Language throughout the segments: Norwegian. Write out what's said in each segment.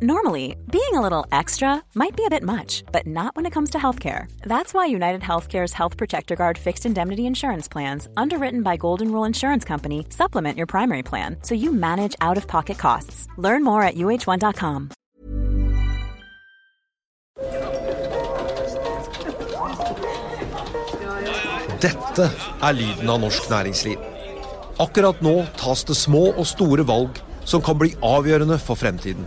Normally, being a little extra might be a bit much, but not when it comes to healthcare. That's why United Healthcare's Health Protector Guard fixed indemnity insurance plans, underwritten by Golden Rule Insurance Company, supplement your primary plan so you manage out of pocket costs. Learn more at uh1.com. Dette er lyden av norsk næringsliv. Akkurat nå tas det små og store valg som kan bli avgjørende for fremtiden.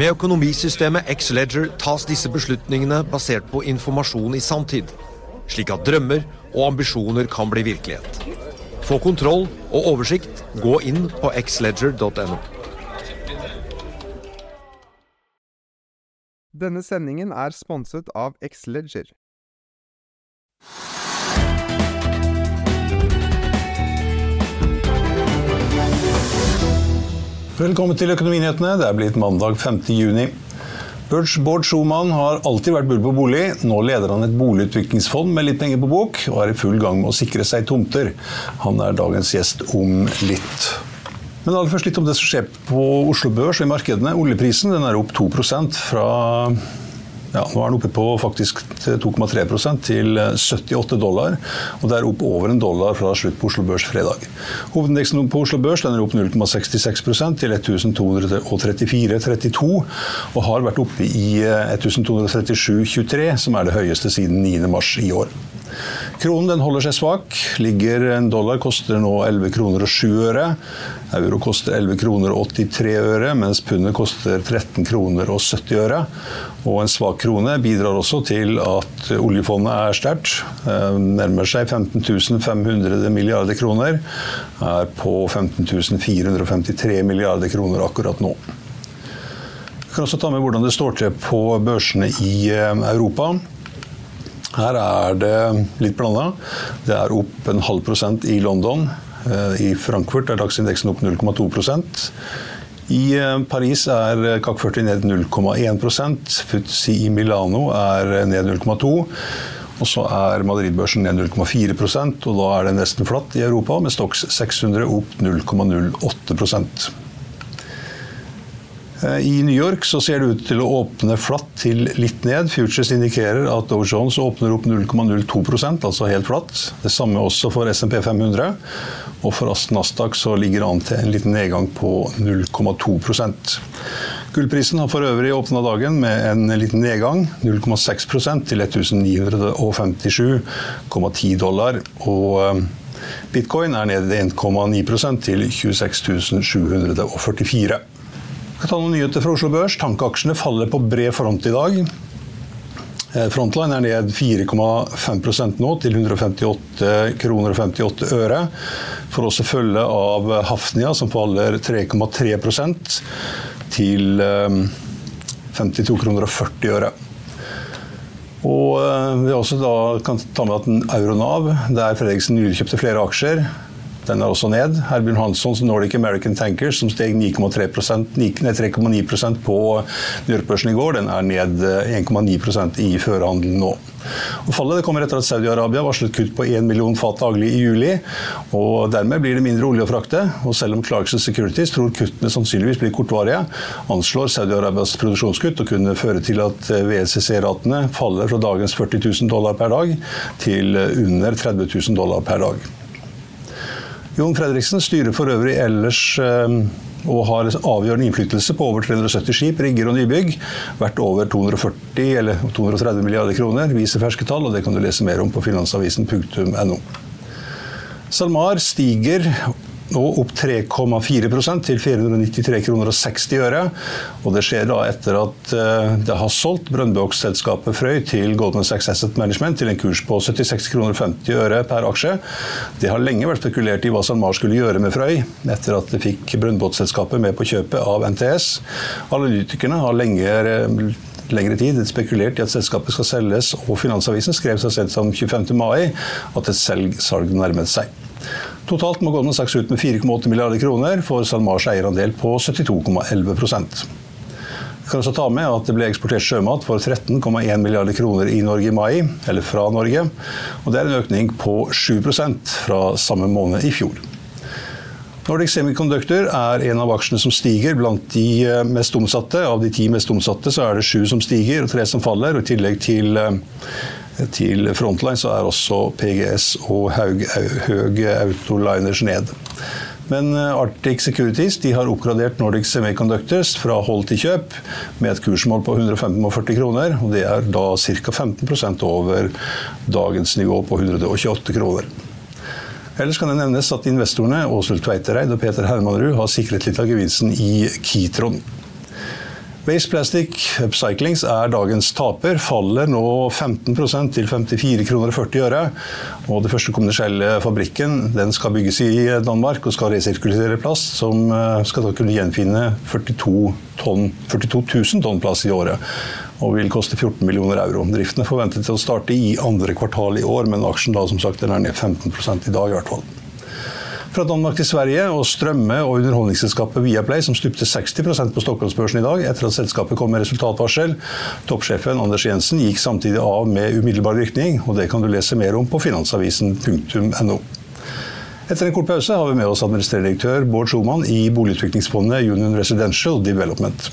Med økonomisystemet X-Leger tas disse beslutningene basert på informasjon i sanntid, slik at drømmer og ambisjoner kan bli virkelighet. Få kontroll og oversikt, gå inn på xledger.no. Denne sendingen er sponset av Xleger. Velkommen til Økonominyhetene. Det er blitt mandag 5. juni. Bård Schumann har alltid vært bull på bolig. Nå leder han et boligutviklingsfond med litt penger på bok, og er i full gang med å sikre seg tomter. Han er dagens gjest om litt. Men aller først litt om det som skjer på Oslo Børs og i markedene. Oljeprisen er opp 2% fra ja, nå er den oppe på faktisk 2,3% til 78 dollar. og Det er opp over en dollar fra slutt på Oslo Børs fredag. Hovedindeksen på Oslo Børs den er opp 0,66% til 1234,32 og har vært oppe i 1237,23, som er det høyeste siden 9. mars i år. Kronen den holder seg svak. Ligger En dollar koster nå 11 kroner og 7 øre. Euro koster 11 kroner og 83 øre, mens pundet koster 13 kroner og 70 øre. Og en svak krone bidrar også til at oljefondet er sterkt. Eh, nærmer seg 15 500 milliarder kroner. Er på 15 453 milliarder kroner akkurat nå. Vi kan også ta med hvordan det står til på børsene i eh, Europa. Her er det litt blanda. Det er opp en halv prosent i London. Eh, I Frankfurt er dagsindeksen opp 0,2% i eh, Paris er CAC 40 ned 0,1 Futsi i Milano er ned 0,2 og så er Madrid-børsen ned 0,4% og da er det nesten flatt i Europa, med Stox 600 opp 0,08 Eh, I New York så ser det ut til å åpne flatt til litt ned. Futures indikerer at Dow Jones åpner opp 0,02% altså helt flatt. Det samme også for SMP 500. Og for Nasdaq så ligger det an til en liten nedgang på 0,2% Gullprisen har for øvrig åpna dagen med en liten nedgang, 0,6% til 1957,10 dollar. Og eh, bitcoin er ned 1,9 til 26 744. Vi kan ta noen nyheter fra Oslo Børs. Tankaksjene faller på bred front i dag. Eh, Frontline er ned 4,5% nå, til 158 kroner og 58 øre. For også følge av Hafnia, som faller 3,3% til 52 eh, kroner og 40 øre. Og eh, vi også da kan ta med at Euronav, der Fredriksen nylig kjøpte flere aksjer, den er også ned. Herbjørn Hanssons Nordic American Tankers, som steg 3,9 på New York-børsen i går, den er ned 1,9 eh, i førhandelen nå. Og fallet kommer etter at Saudi-Arabia varslet kutt på 1 million fat daglig i juli. og Dermed blir det mindre olje å frakte. og Selv om Clarkson Securities tror kuttene sannsynligvis blir kortvarige, anslår Saudi-Arabias produksjonskutt å kunne føre til at eh, VCC-ratene faller fra dagens 40 000 dollar per dag til under 30 000 dollar per dag. Jon Fredriksen styrer for øvrig ellers eh, og har avgjørende innflytelse på over 370 skip, rigger og nybygg. Verdt over 240 eller 230 milliarder kroner, viser ferske tall, og det kan du lese mer om på finansavisen.no. SalMar stiger nå opp 3,4% til 493 kroner og 60 øre. Og det skjer da etter at eh, det har solgt brønnbåkselskapet Frøy til Goldman Sachs Asset Management til en kurs på 76 kroner og 50 øre per aksje. Det har lenge vært spekulert i hva SalMar skulle gjøre med Frøy, etter at det fikk brønnbåtselskapet med på kjøpet av NTS. Analytikerne har lenge lengre tid spekulert i at selskapet skal selges, og Finansavisen skrev så sent som 25. mai at et salg nærmet seg. Totalt må Goldman Sachs ut med 4,8 milliarder kroner for SalMars eierandel på 72,11 Vi kan også ta med at det ble eksportert sjømat for 13,1 milliarder kroner i Norge i mai, eller fra Norge. og Det er en økning på 7% fra samme måned i fjor. Nordic Semiconductor er en av aksjene som stiger blant de eh, mest omsatte. Av de ti mest omsatte så er det sju som stiger og tre som faller. og I tillegg til, eh, til Frontline så er også PGS og Haug, Haug Autoliners ned. Men eh, Arctic Securities har oppgradert Nordic Semiconductors fra hold til kjøp med et kursmål på 145 kroner. og Det er da ca. 15% over dagens nivå på 128 kroner. Ellers kan det nevnes at investorene Åshild Tveitereid og Peter Hermanrud har sikret litt av gevinsten i Kitron. Waste Plastic Upcyclings er dagens taper. Faller nå 15 til 54 kroner og 40 øre. Og det første kommersielle fabrikken den skal bygges i Danmark og skal resirkulere plast, som eh, skal da kunne gjenfinne 42, tonn, 42 000 tonn plast i året. Og vil koste 14 millioner euro. Driften er forventet til å starte i andre kvartal i år, men aksjen da som sagt den er ned 15 i dag i hvert fall. Fra Danmark til Sverige og strømme- og underholdningsselskapet Viaplay, som stupte 60% på Stockholmsbørsen i dag etter at selskapet kom med resultatvarsel. Toppsjefen Anders Jensen gikk samtidig av med umiddelbar virkning, og det kan du lese mer om på finansavisen.no. Etter en kort pause har vi med oss administrerende direktør Bård Schumann i boligutviklingsfondet Union Residential Development.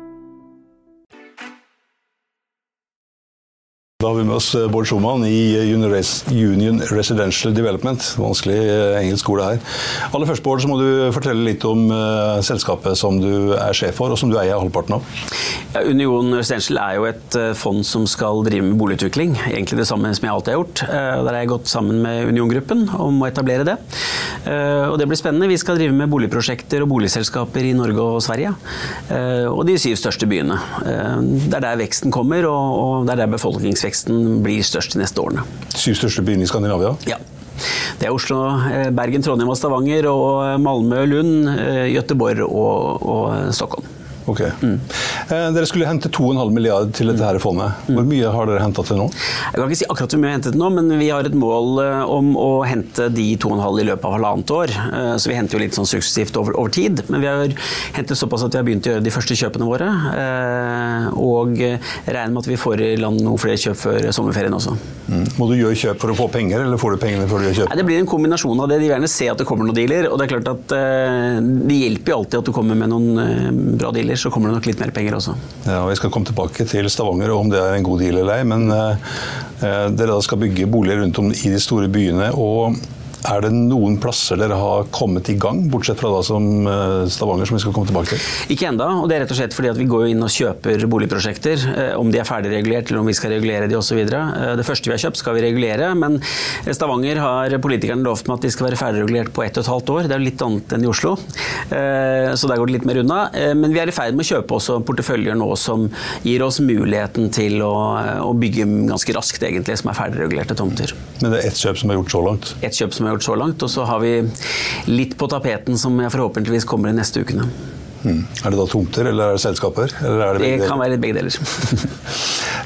Da har vi med oss eh, Bård Schumann i eh, Union Residential Development. Vanskelig eh, engelsk ord her. Aller først, Bård, så må du fortelle litt om selskapet som du er sjef for, og som du eier halvparten av. Ja, Union Residential er jo et fond som skal drive med boligutvikling. Egentlig det samme som jeg alltid har gjort. Der har jeg gått sammen med Union-gruppen om å etablere det. og det blir spennende. Vi skal drive med boligprosjekter og boligselskaper i Norge og Sverige. og de syv største byene. det er der veksten kommer, og det er der befolkningsveksten veksten blir størst de neste årene. Syv største byene i Skandinavia? Ja. Det er Oslo, eh, Bergen, Trondheim og Stavanger, og Malmö, Lund, Gøteborg og, og Stockholm. Ok. Mm. Eh, dere skulle hente 2,5 milliarder til dette her fondet. Hvor mye har dere henta til nå? Jeg kan ikke si akkurat hvor mye vi har hentet nå, men vi har et mål eh, om å hente de 2,5 i løpet av halvannet år. Eh, så vi henter jo litt sånn suksessivt over, over, tid. Men vi har hentet såpass at vi har begynt å gjøre de første kjøpene våre. Og regner med at vi får i land noen flere kjøp før sommerferien også. Mm. Må du gjøre kjøp for å få penger, eller får du pengene før du gjør kjøp? Nei, det blir en kombinasjon av det. De vil gjerne se at det kommer noen dealer. Og det er klart at det hjelper jo alltid at du kommer med noen bra dealer så kommer det nok litt mer penger også. Ja, og Vi skal komme tilbake til Stavanger og om det er en god deal eller ei. Men eh, eh dere skal bygge boliger rundt om i de store byene. og Er det noen plasser dere har kommet i gang, bortsett fra da som eh, Stavanger, som vi skal komme tilbake til? Ikke enda, og det er rett og slett fordi at vi går inn og kjøper boligprosjekter. eh, Om de er ferdigregulert eller om vi skal regulere de osv. Det første vi har kjøpt skal vi regulere, men Stavanger har politikerne lovt med at de skal være ferdigregulert på ett og et halvt år. Det er litt annet enn i Oslo, Eh, så der går det litt mer unna. Eh, Men vi er i ferd med å kjøpe også porteføljer nå som gir oss muligheten til å, å bygge ganske raskt, egentlig, som er ferdigregulerte tomter. Men det er ett kjøp som er gjort så langt. Et kjøp som er gjort så langt, og så har vi litt på tapeten som jeg forhåpentligvis kommer i neste ukene. Mm. Er det da tomter, eller er det selskaper? Eller er det Det kan være begge deler.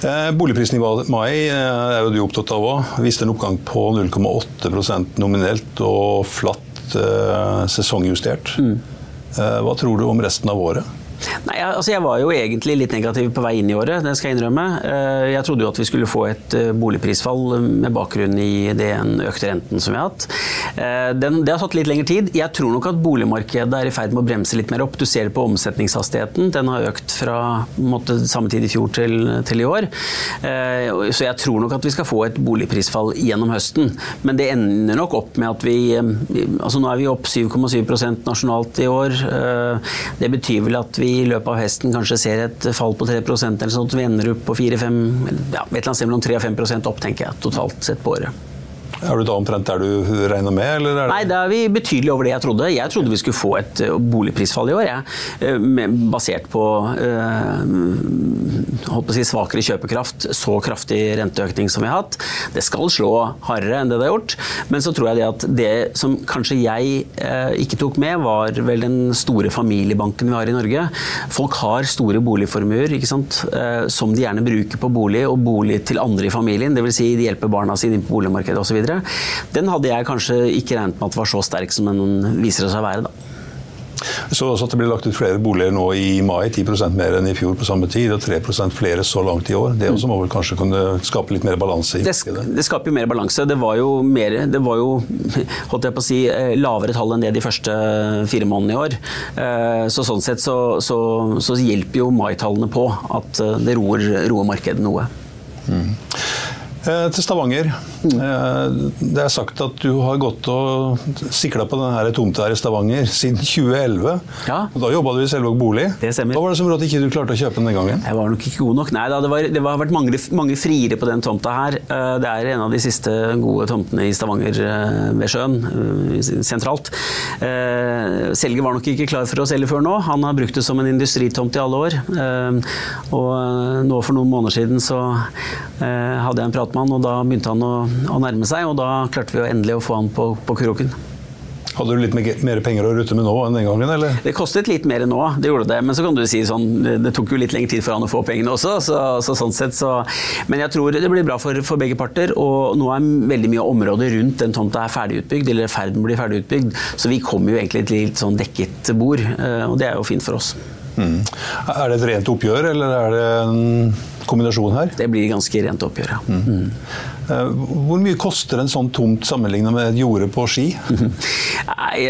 Boligprisen Boligprisnivået i mai eh, er jo du opptatt av òg. Viste en oppgang på 0,8% nominelt og flatt eh, sesongjustert. Eh, hva tror du om resten av året? Nei, altså jeg var jo egentlig litt negativ på vei inn i året, det skal jeg innrømme. Eh, Jeg trodde jo at vi skulle få et eh, boligprisfall med bakgrunn i den økte renten som vi har hatt. Eh, Den, det har tatt litt lengre tid. Jeg tror nok at boligmarkedet er i ferd med å bremse litt mer opp. Du ser det på omsetningshastigheten. Den har økt fra måte, samme tid i fjor til, til i år. Eh, Så jeg tror nok at vi skal få et boligprisfall gjennom høsten. Men det ender nok opp med at vi eh, altså Nå er vi opp 7,7% nasjonalt i år. Eh, Det betyr vel at vi i løpet av høsten kanskje ser et fall på 3% eller sånt. Vi ender opp på 4-5 ja, et eller annet sted mellom 3 og 5 opp, tenker jeg, totalt sett på året. Er du da omtrent der du regner med, eller er det Nei, da er vi betydelig over det jeg trodde. Jeg trodde vi skulle få et eh, boligprisfall i år, jeg. Eh, Basert på eh, holdt å si svakere kjøpekraft, så kraftig renteøkning som vi har hatt. Det skal slå hardere enn det det har gjort. Men så tror jeg det at det som kanskje jeg ikke tok med, var vel den store familiebanken vi har i Norge. Folk har store boligformuer ikke sant? Som de gjerne bruker på bolig, og bolig til andre i familien. Dvs. Si de hjelper barna sine inn på boligmarkedet osv. Den hadde jeg kanskje ikke regnet med at var så sterk som den viser seg å være. da. Så også at det blir lagt ut flere boliger nå i mai, 10% mer enn i fjor på samme tid, og 3% flere så langt i år. Det også må vel kanskje kunne skape litt mer balanse i Det, markedet? det skaper jo mer balanse. Det var jo, mer, det var jo holdt jeg på å si, eh, lavere tall enn det de første fire månedene i år. Eh, Så sånn sett så, så, så hjelper jo mai-tallene på at eh, det roer, roer markedet noe. Eh, til Stavanger. Eh, det er sagt at du har gått og sikla på denne tomta her i Stavanger siden 2011. Ja. Og da jobba du i Selvåg bolig. Det stemmer. Hva var det som gjorde at ikke du klarte å kjøpe den den gangen? Jeg var nok ikke god nok. Nei da, det, var, det har vært mange, mange friere på den tomta her. Eh, Det er en av de siste gode tomtene i Stavanger eh, ved sjøen, eh, sentralt. Selger var nok ikke klar for å selge før nå. Han har brukt det som en industritomt i alle år. Og nå for noen måneder siden så hadde jeg en prat med og da begynte han å, å nærme seg, og da klarte vi å endelig å få han på, på kroken. Hadde du litt mer- penger å rutte med nå enn den gangen, eller? Det kostet litt mer nå, det gjorde det. Men så kan du si sånn, det tok jo litt lengre tid for han å få pengene også. Så, så sånn sett så, men jeg tror det blir bra for, for begge parter. Og nå er veldig mye av området rundt den tomta er ferdigutbygd, eller i ferd med å bli ferdigutbygd. Så vi kommer jo egentlig til litt sånn dekket bord, eh, og det er jo fint for oss. Mm. Er det et rent oppgjør, eller er det en kombinasjon her? Det blir ganske rent oppgjør, ja. Mm. Mm. Hvor mye koster en sånn tomt sammenlignet med et jorde på Ski? Nei,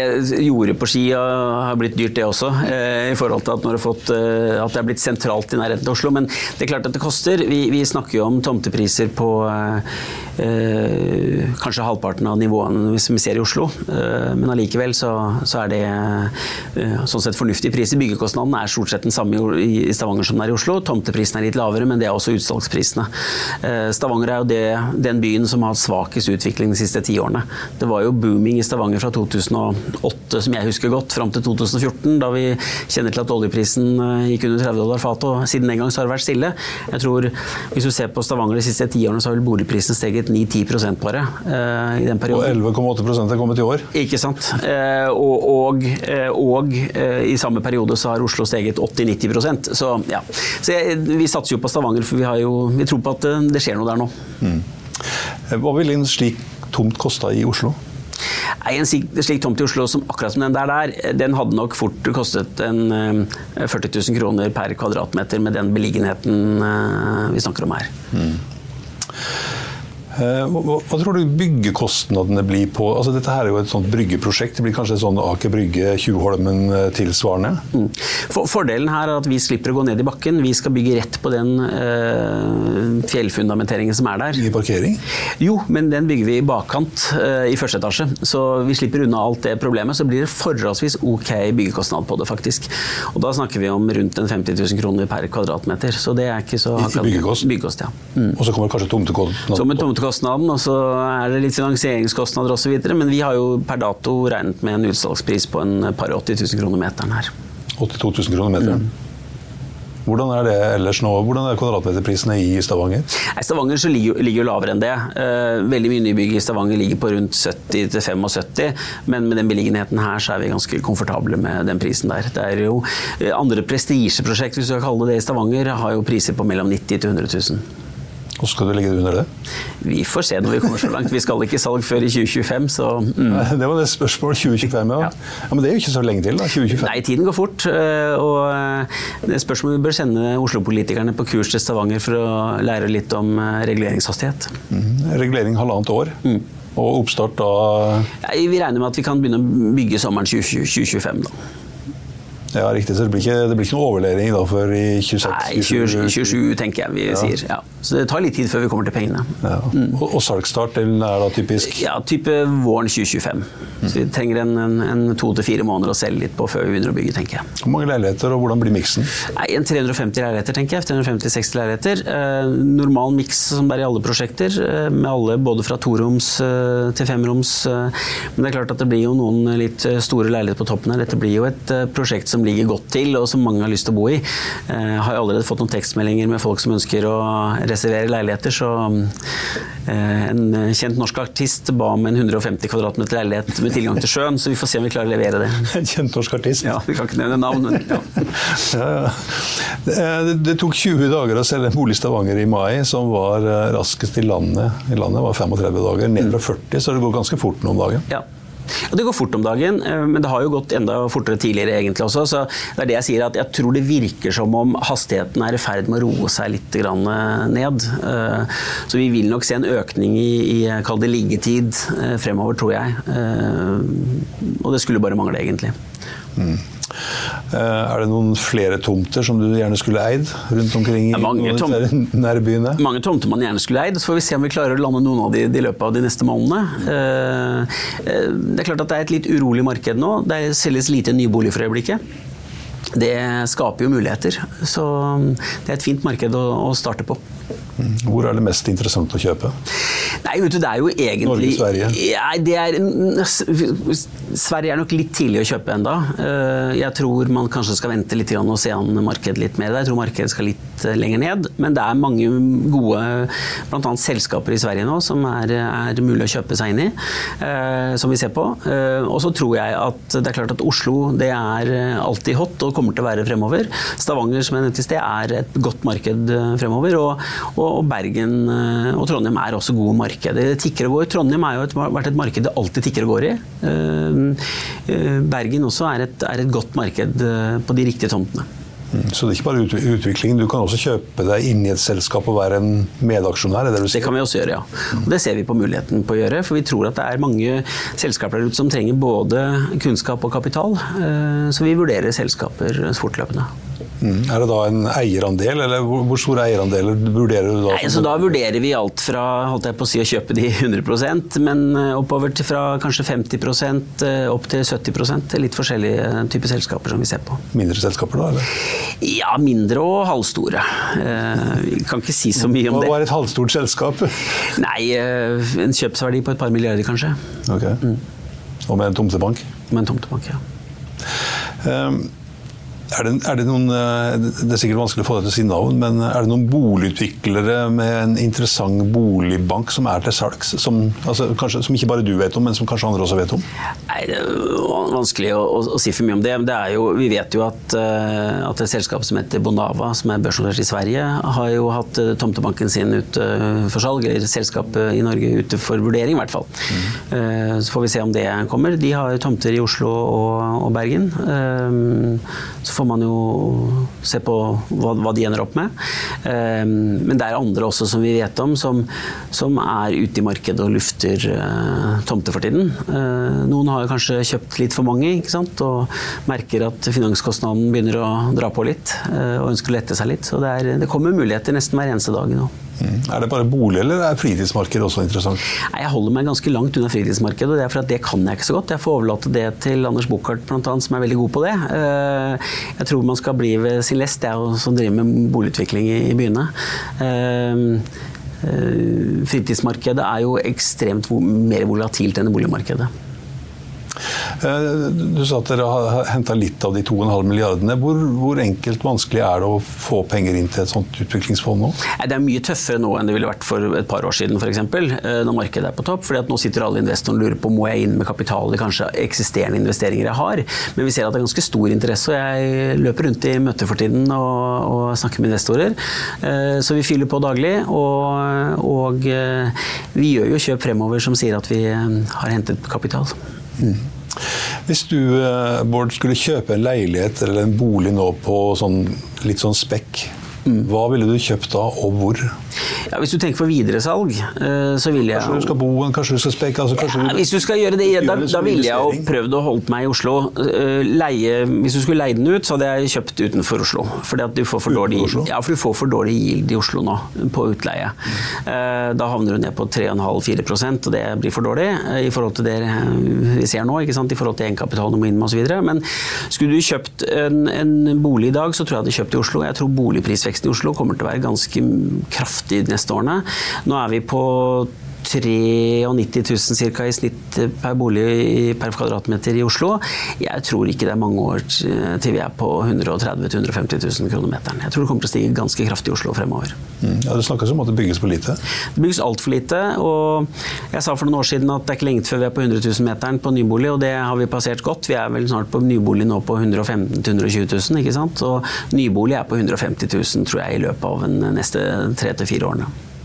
Jordet på Ski har blitt dyrt, det også. eh, I forhold til at, fått, eh, at det er blitt sentralt i nærheten av Oslo. Men det er klart at det koster. Vi, vi snakker jo om tomtepriser på eh, eh, kanskje halvparten av nivåene som vi ser i Oslo. Eh, men allikevel så, så er det eh, sånn sett fornuftige priser. Byggekostnaden er stort sett den samme i i Stavanger som den er i Oslo. Tomteprisen er litt lavere, men det er også utsalgsprisene. Eh, Stavanger er jo det, den byen som har hatt svakest utvikling de siste ti årene. Det var jo booming i Stavanger fra 2008, som jeg husker godt, fram til 2014, da vi kjenner til at oljeprisen eh, gikk under 30 dollar fatet, og siden den gang så har det vært stille. Jeg tror, Hvis du ser på Stavanger de siste ti årene, så har vel boligprisen steget 9-10 bare eh, i den perioden. Og 11,8% er kommet i år. Ikke sant. Eh, og og, og eh, i samme periode så har Oslo steget 80-90 Så ja. Så jeg, vi satser jo på Stavanger, for vi, har jo, vi tror på at eh, det skjer noe der nå. Mm. Hva ville en slik tomt kosta i Oslo? Nei, En slik, slik tomt i Oslo som akkurat som den der, der, den hadde nok fort kostet en eh, 40 000 kroner per kvadratmeter med den beliggenheten eh, vi snakker om her. Eh, Hva, hva- tror du byggekostnadene blir på altså Dette her er jo et sånt bryggeprosjekt. Det blir kanskje sånn Aker Brygge, Tjuvholmen eh, tilsvarende? Mm. For, fordelen her er at vi slipper å gå ned i bakken. Vi skal bygge rett på den eh, fjellfundamenteringen som er der. Ingen parkering? Jo, men den bygger vi i bakkant uh, i første etasje. Så vi slipper unna alt det problemet. Så blir det forholdsvis ok byggekostnad på det, faktisk. Og da snakker vi om rundt en 50 000 kroner per kvadratmeter. Så det er ikke så I, byggekost? byggekost ja. Mm. Og så kommer kanskje tomtekostnaden? Så med tomtekostnaden, og så er det litt finansieringskostnader osv. Men vi har jo per dato regnet med en utsalgspris på en par 80 000 kroner meteren her. 82 000 kroner meteren? Mm. Hvordan er det ellers nå? Hvordan er kvadratmeterprisene i Stavanger? I Stavanger så ligger, jo lavere enn det. Eh, veldig mye nybygg i Stavanger ligger på rundt 70-75, men med den beliggenheten her så er vi ganske komfortable med den prisen der. Det er jo eh, Andre prestisjeprosjekt, hvis du skal kalle det det i Stavanger, har jo priser på mellom 90 000 100 000. Og skal du legge det under det? Vi får se når vi kommer så langt. Vi skal ikke i salg før i 2025, så mm. Det var det spørsmålet 2025, ja. ja. ja. Men det er jo ikke så lenge til, da? 2025? Nei, tiden går fort. Eh, og eh, det er spørsmålet vi bør sende Oslo-politikerne på kurs til Stavanger for å lære litt om eh, reguleringshastighet. Mm. Regulering halvannet år. Mm. Og oppstart da ja, Vi regner med at vi kan begynne å bygge sommeren 2025. da. Ja, riktig. Så det blir ikke, det blir ikke noe overlevering da før i 26? Nei, 27, 27 tenker jeg vi ja. sier. Ja. Så det tar litt tid før vi kommer til pengene. Ja. Mm. Og, og salgsstart er da typisk? Ja, type våren 2025. Mm. Så vi trenger en, en, en to til fire måneder å selge litt på før vi begynner å bygge, tenker jeg. Hvor mange leiligheter, og hvordan blir miksen? Nei, En 350 leiligheter, tenker jeg. 350-60 leiligheter. Eh, normal miks som det er i alle prosjekter, eh, med alle både fra toroms eh, til femroms. Eh, men det er klart at det blir jo noen litt eh, store leiligheter på toppen her. Dette blir jo et eh, prosjekt som ligger godt til, og som mange har lyst til å bo i. Jeg har allerede fått noen tekstmeldinger med folk som ønsker å reservere leiligheter, så eh, en kjent norsk artist ba om en 150 kvm leilighet med tilgang til sjøen, så vi får se om vi klarer å levere det. En kjent norsk artist? Ja, Vi kan ikke nevne navn, men ja. ja, ja. Det, det, tok 20 dager å selge en bolig i Stavanger i mai, som var eh, raskest i landet. I landet var 35 dager, ned fra 40, så det går ganske fort nå om dagen. Ja. Og Det går fort om dagen, eh, men det har jo gått enda fortere tidligere egentlig også. Så det er det jeg sier, at jeg tror det virker som om hastigheten er i ferd med å roe seg litt eh, ned. Eh, så vi vil nok se en økning i, i liggetid fremover, tror jeg. Og det skulle bare mangle, egentlig. Mm. Eh, er det noen flere tomter som du gjerne skulle eid rundt omkring i mange, tom nærbyene? Mange tomter man gjerne skulle eid. Så får vi se om vi klarer å lande noen av de i løpet av de neste månedene. Eh, eh, det er klart at det er et litt urolig marked nå. Det selges lite nybolig for øyeblikket. Det skaper jo muligheter. Så det er et fint marked å starte på. Hvor er det mest interessant å kjøpe? Nei, vet du, det er jo egentlig Norge, Sverige? Nei, det er, Sverige er nok litt tidlig å kjøpe enda. Eh, jeg tror man kanskje skal vente litt og se an markedet litt mer. Jeg tror markedet skal litt eh, lenger ned. Men det er mange gode bl.a. selskaper i Sverige nå som er, er, mulig å kjøpe seg inn i. Eh, som vi ser på. Og så tror jeg at det er klart at Oslo det er alltid hot og kommer til å være fremover. Stavanger som jeg nevnte i sted er et godt marked fremover. og og, Bergen eh, og Trondheim er også gode markeder. Det tikker og går. Trondheim har jo et, vært et marked det alltid tikker og går i. Eh, eh, Bergen også er et, er et godt marked på de riktige tomtene. Mm, så det er ikke bare utviklingen, du kan også kjøpe deg inn i et selskap og være en medaksjonær? Det, det, kan vi også gjøre, ja. Og det ser vi på muligheten på å gjøre. For vi tror at det er mange selskaper der ute som trenger både kunnskap og kapital. Så vi vurderer selskaper fortløpende. Mm. Er det da en eierandel, eller hvor store eierandeler vurderer du da? Nei, så da vurderer vi alt fra holdt jeg på å si, å kjøpe de 100% men eh, oppover til fra kanskje 50 eh, opp til 70% Litt forskjellige typer selskaper som vi ser på. Mindre selskaper da, eller? Ja, mindre og halvstore. Eh, vi kan ikke si så mye om det. Hva er et halvstort selskap? Nei, en kjøpsverdi på et par milliarder, kanskje. Ok. Mm. Og med en tomtebank? Med en tomtebank, ja. Um, er det, er det, noen, eh, det er sikkert vanskelig å få deg til å si navn, men er det noen boligutviklere med en interessant boligbank som er til salgs? Som, altså, kanskje, som ikke bare du vet om, men som kanskje andre også vet om? Nei, Det er vanskelig å, å, å si for mye om det. det jo, vi vet jo at, uh, at, et selskap som heter Bonava, som er børsnotert i Sverige, har jo hatt uh, tomtebanken sin ute for salg, eller selskapet i Norge ute for vurdering, i hvert fall. Mm. så får vi se om det kommer. De har tomter i Oslo og, og Bergen. så får man jo se på hva, hva de ender opp med. Um, men det er andre også som vi vet om, som, som er ute i markedet og lufter uh, tomter for tiden. Uh, noen har kanskje kjøpt litt for mange og merker at finanskostnaden begynner å dra på litt, uh, og ønsker å lette seg litt. Så det, er, det kommer muligheter nesten hver eneste dag nå. Mm. Er det bare bolig, eller er fritidsmarkedet også interessant? Nei, Jeg holder meg ganske langt unna fritidsmarkedet, og det er for at det kan jeg ikke så godt. Jeg får overlate det til Anders Buchardt, bl.a., som er veldig god på det. Eh, Jeg tror man skal bli ved sin lest, det er jo som driver med boligutvikling i byene. Eh, eh, Fritidsmarkedet er jo ekstremt mer volatilt enn boligmarkedet. Eh, Du sa at dere har henta litt av de 2,5 milliardene. Hvor, hvor enkelt vanskelig er det å få penger inn til et sånt utviklingsfond nå? Det er mye tøffere nå enn det ville vært for et par år siden, f.eks. Når markedet er på topp. fordi at nå sitter alle investorene og lurer på må jeg inn med kapital i kanskje eksisterende investeringer jeg har. Men vi ser at det er ganske stor interesse, og jeg løper rundt i møter for tiden og, og snakker med investorer. Eh, Så vi fyller på daglig, og, og eh, vi gjør jo kjøp fremover som sier at vi eh, har hentet kapital. Hvis du eh, Bård, skulle kjøpe en leilighet eller en bolig nå på sånn, litt sånn spekk, hva ville du kjøpt da, og hvor? Ja, hvis du tenker for videresalg, eh, så ville jeg Kanskje du skal bo, kanskje du skal spekke altså Ja, du, hvis du skal gjøre det, da, da ville jeg jo prøvd å holde meg i Oslo. Eh, Leie, hvis du skulle leie den ut, så hadde jeg kjøpt utenfor Oslo. Fordi at du får for dårlig, ja, for du får for dårlig yield i Oslo nå, på utleie. Eh, Da havner du ned på 3,5-4% og det blir for dårlig i forhold til det vi ser nå, ikke sant? i forhold til egenkapitalen du må inn med osv. Men skulle du kjøpt en, en bolig i dag, så tror jeg jeg hadde kjøpt i Oslo. Jeg tror boligprisveksten i Oslo kommer til å være ganske kraftig de neste årene. Nå er vi på 93 000 cirka i snitt per bolig per kvadratmeter i Oslo. Jeg tror ikke det er mange år til vi er på 130 000-150 000 kroner meteren. Jeg tror det kommer til å stige ganske kraftig i Oslo fremover. Mm, ja, det snakkes om at det bygges for lite. Det bygges altfor lite, og jeg sa for noen år siden at det er ikke lenge før vi er på 100 000 meteren på nybolig, og det har vi passert godt. Vi er vel snart på nybolig nå på 115 000-120 000, ikke sant? Og nybolig er på 150 000, tror jeg, i løpet av de neste tre til fire årene.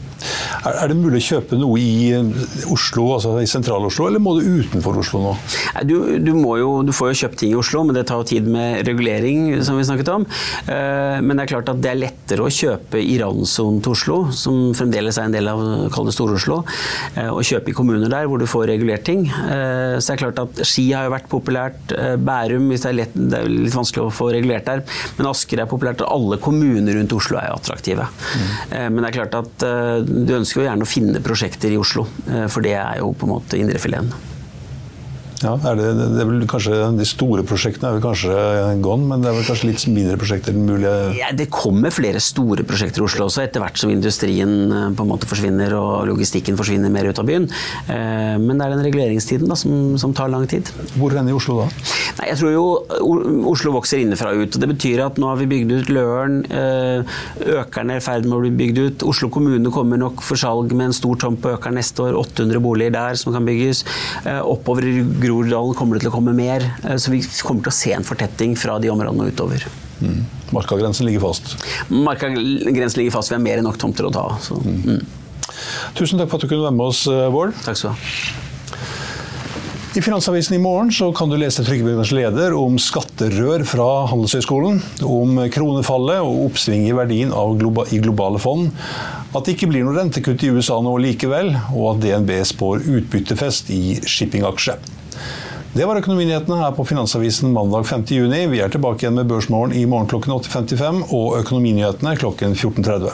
Er, det mulig å kjøpe noe i eh, Oslo, altså i sentral-Oslo, eller må du utenfor Oslo nå? Du, du, jo, du får jo kjøpt ting i Oslo, men det tar jo tid med regulering, som vi snakket om. Eh, Men det er klart at det er lettere å kjøpe i randsonen til Oslo, som fremdeles er en del av Stor-Oslo, eh, og kjøpe i kommuner der hvor du får regulert ting. Eh, Så det er klart at Ski har jo vært populært, eh, Bærum hvis det er, lett, det er litt vanskelig å få regulert der, men Asker er populært, og alle kommuner rundt Oslo er jo attraktive. Mm. Men det er klart at du ønsker jo gjerne å finne prosjekter i Oslo, for det er jo på en måte indrefileten. Ja, det, det vel kanskje De store prosjektene er vel kanskje gone, men det er vel kanskje litt mindre prosjekter mulig Ja, det kommer flere store prosjekter i Oslo også, etter hvert som industrien eh, på en måte forsvinner og logistikken forsvinner mer ut av byen. Eh, Men det er den reguleringstiden da, som, som tar lang tid. Hvor hen i Oslo da? Nei, jeg tror jo Oslo vokser innenfra og ut. og Det betyr at nå har vi bygd ut Løren. eh, Økeren er i ferd med å bli bygd ut. Oslo kommune kommer nok for salg med en stor tomt på Økeren neste år. 800 boliger der som kan bygges. Oppover i Groruddalen kommer det til å komme mer. Eh, Så vi kommer til å se en fortetting fra de områdene og utover. Mm. Markagrensen ligger fast. Markagrensen ligger fast. Vi har mer enn nok tomter å ta av. Så. Mm. Tusen takk for at du kunne være med oss, eh, Bård. Takk skal du ha. I Finansavisen i morgen så kan du lese Tryggebyggernes leder om skatterør fra Handelshøyskolen, om kronefallet og oppsving i verdien av globa, i globale fond, at det ikke blir noe rentekutt i USA nå likevel, og at DNB spår utbyttefest i shippingaksje. Det var Økonominyhetene her på Finansavisen mandag 5. juni. Vi er tilbake igjen med Børsmorgen i morgen klokken 8.55 og Økonominyhetene klokken 14.30.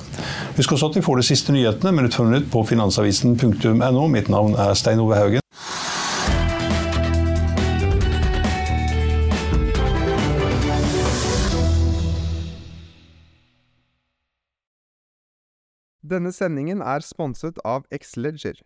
Husk også at vi får de siste nyhetene minutt for minutt på finansavisen.no. Mitt navn er Stein Ove Haugen. Denne sendingen er sponset av Xleger.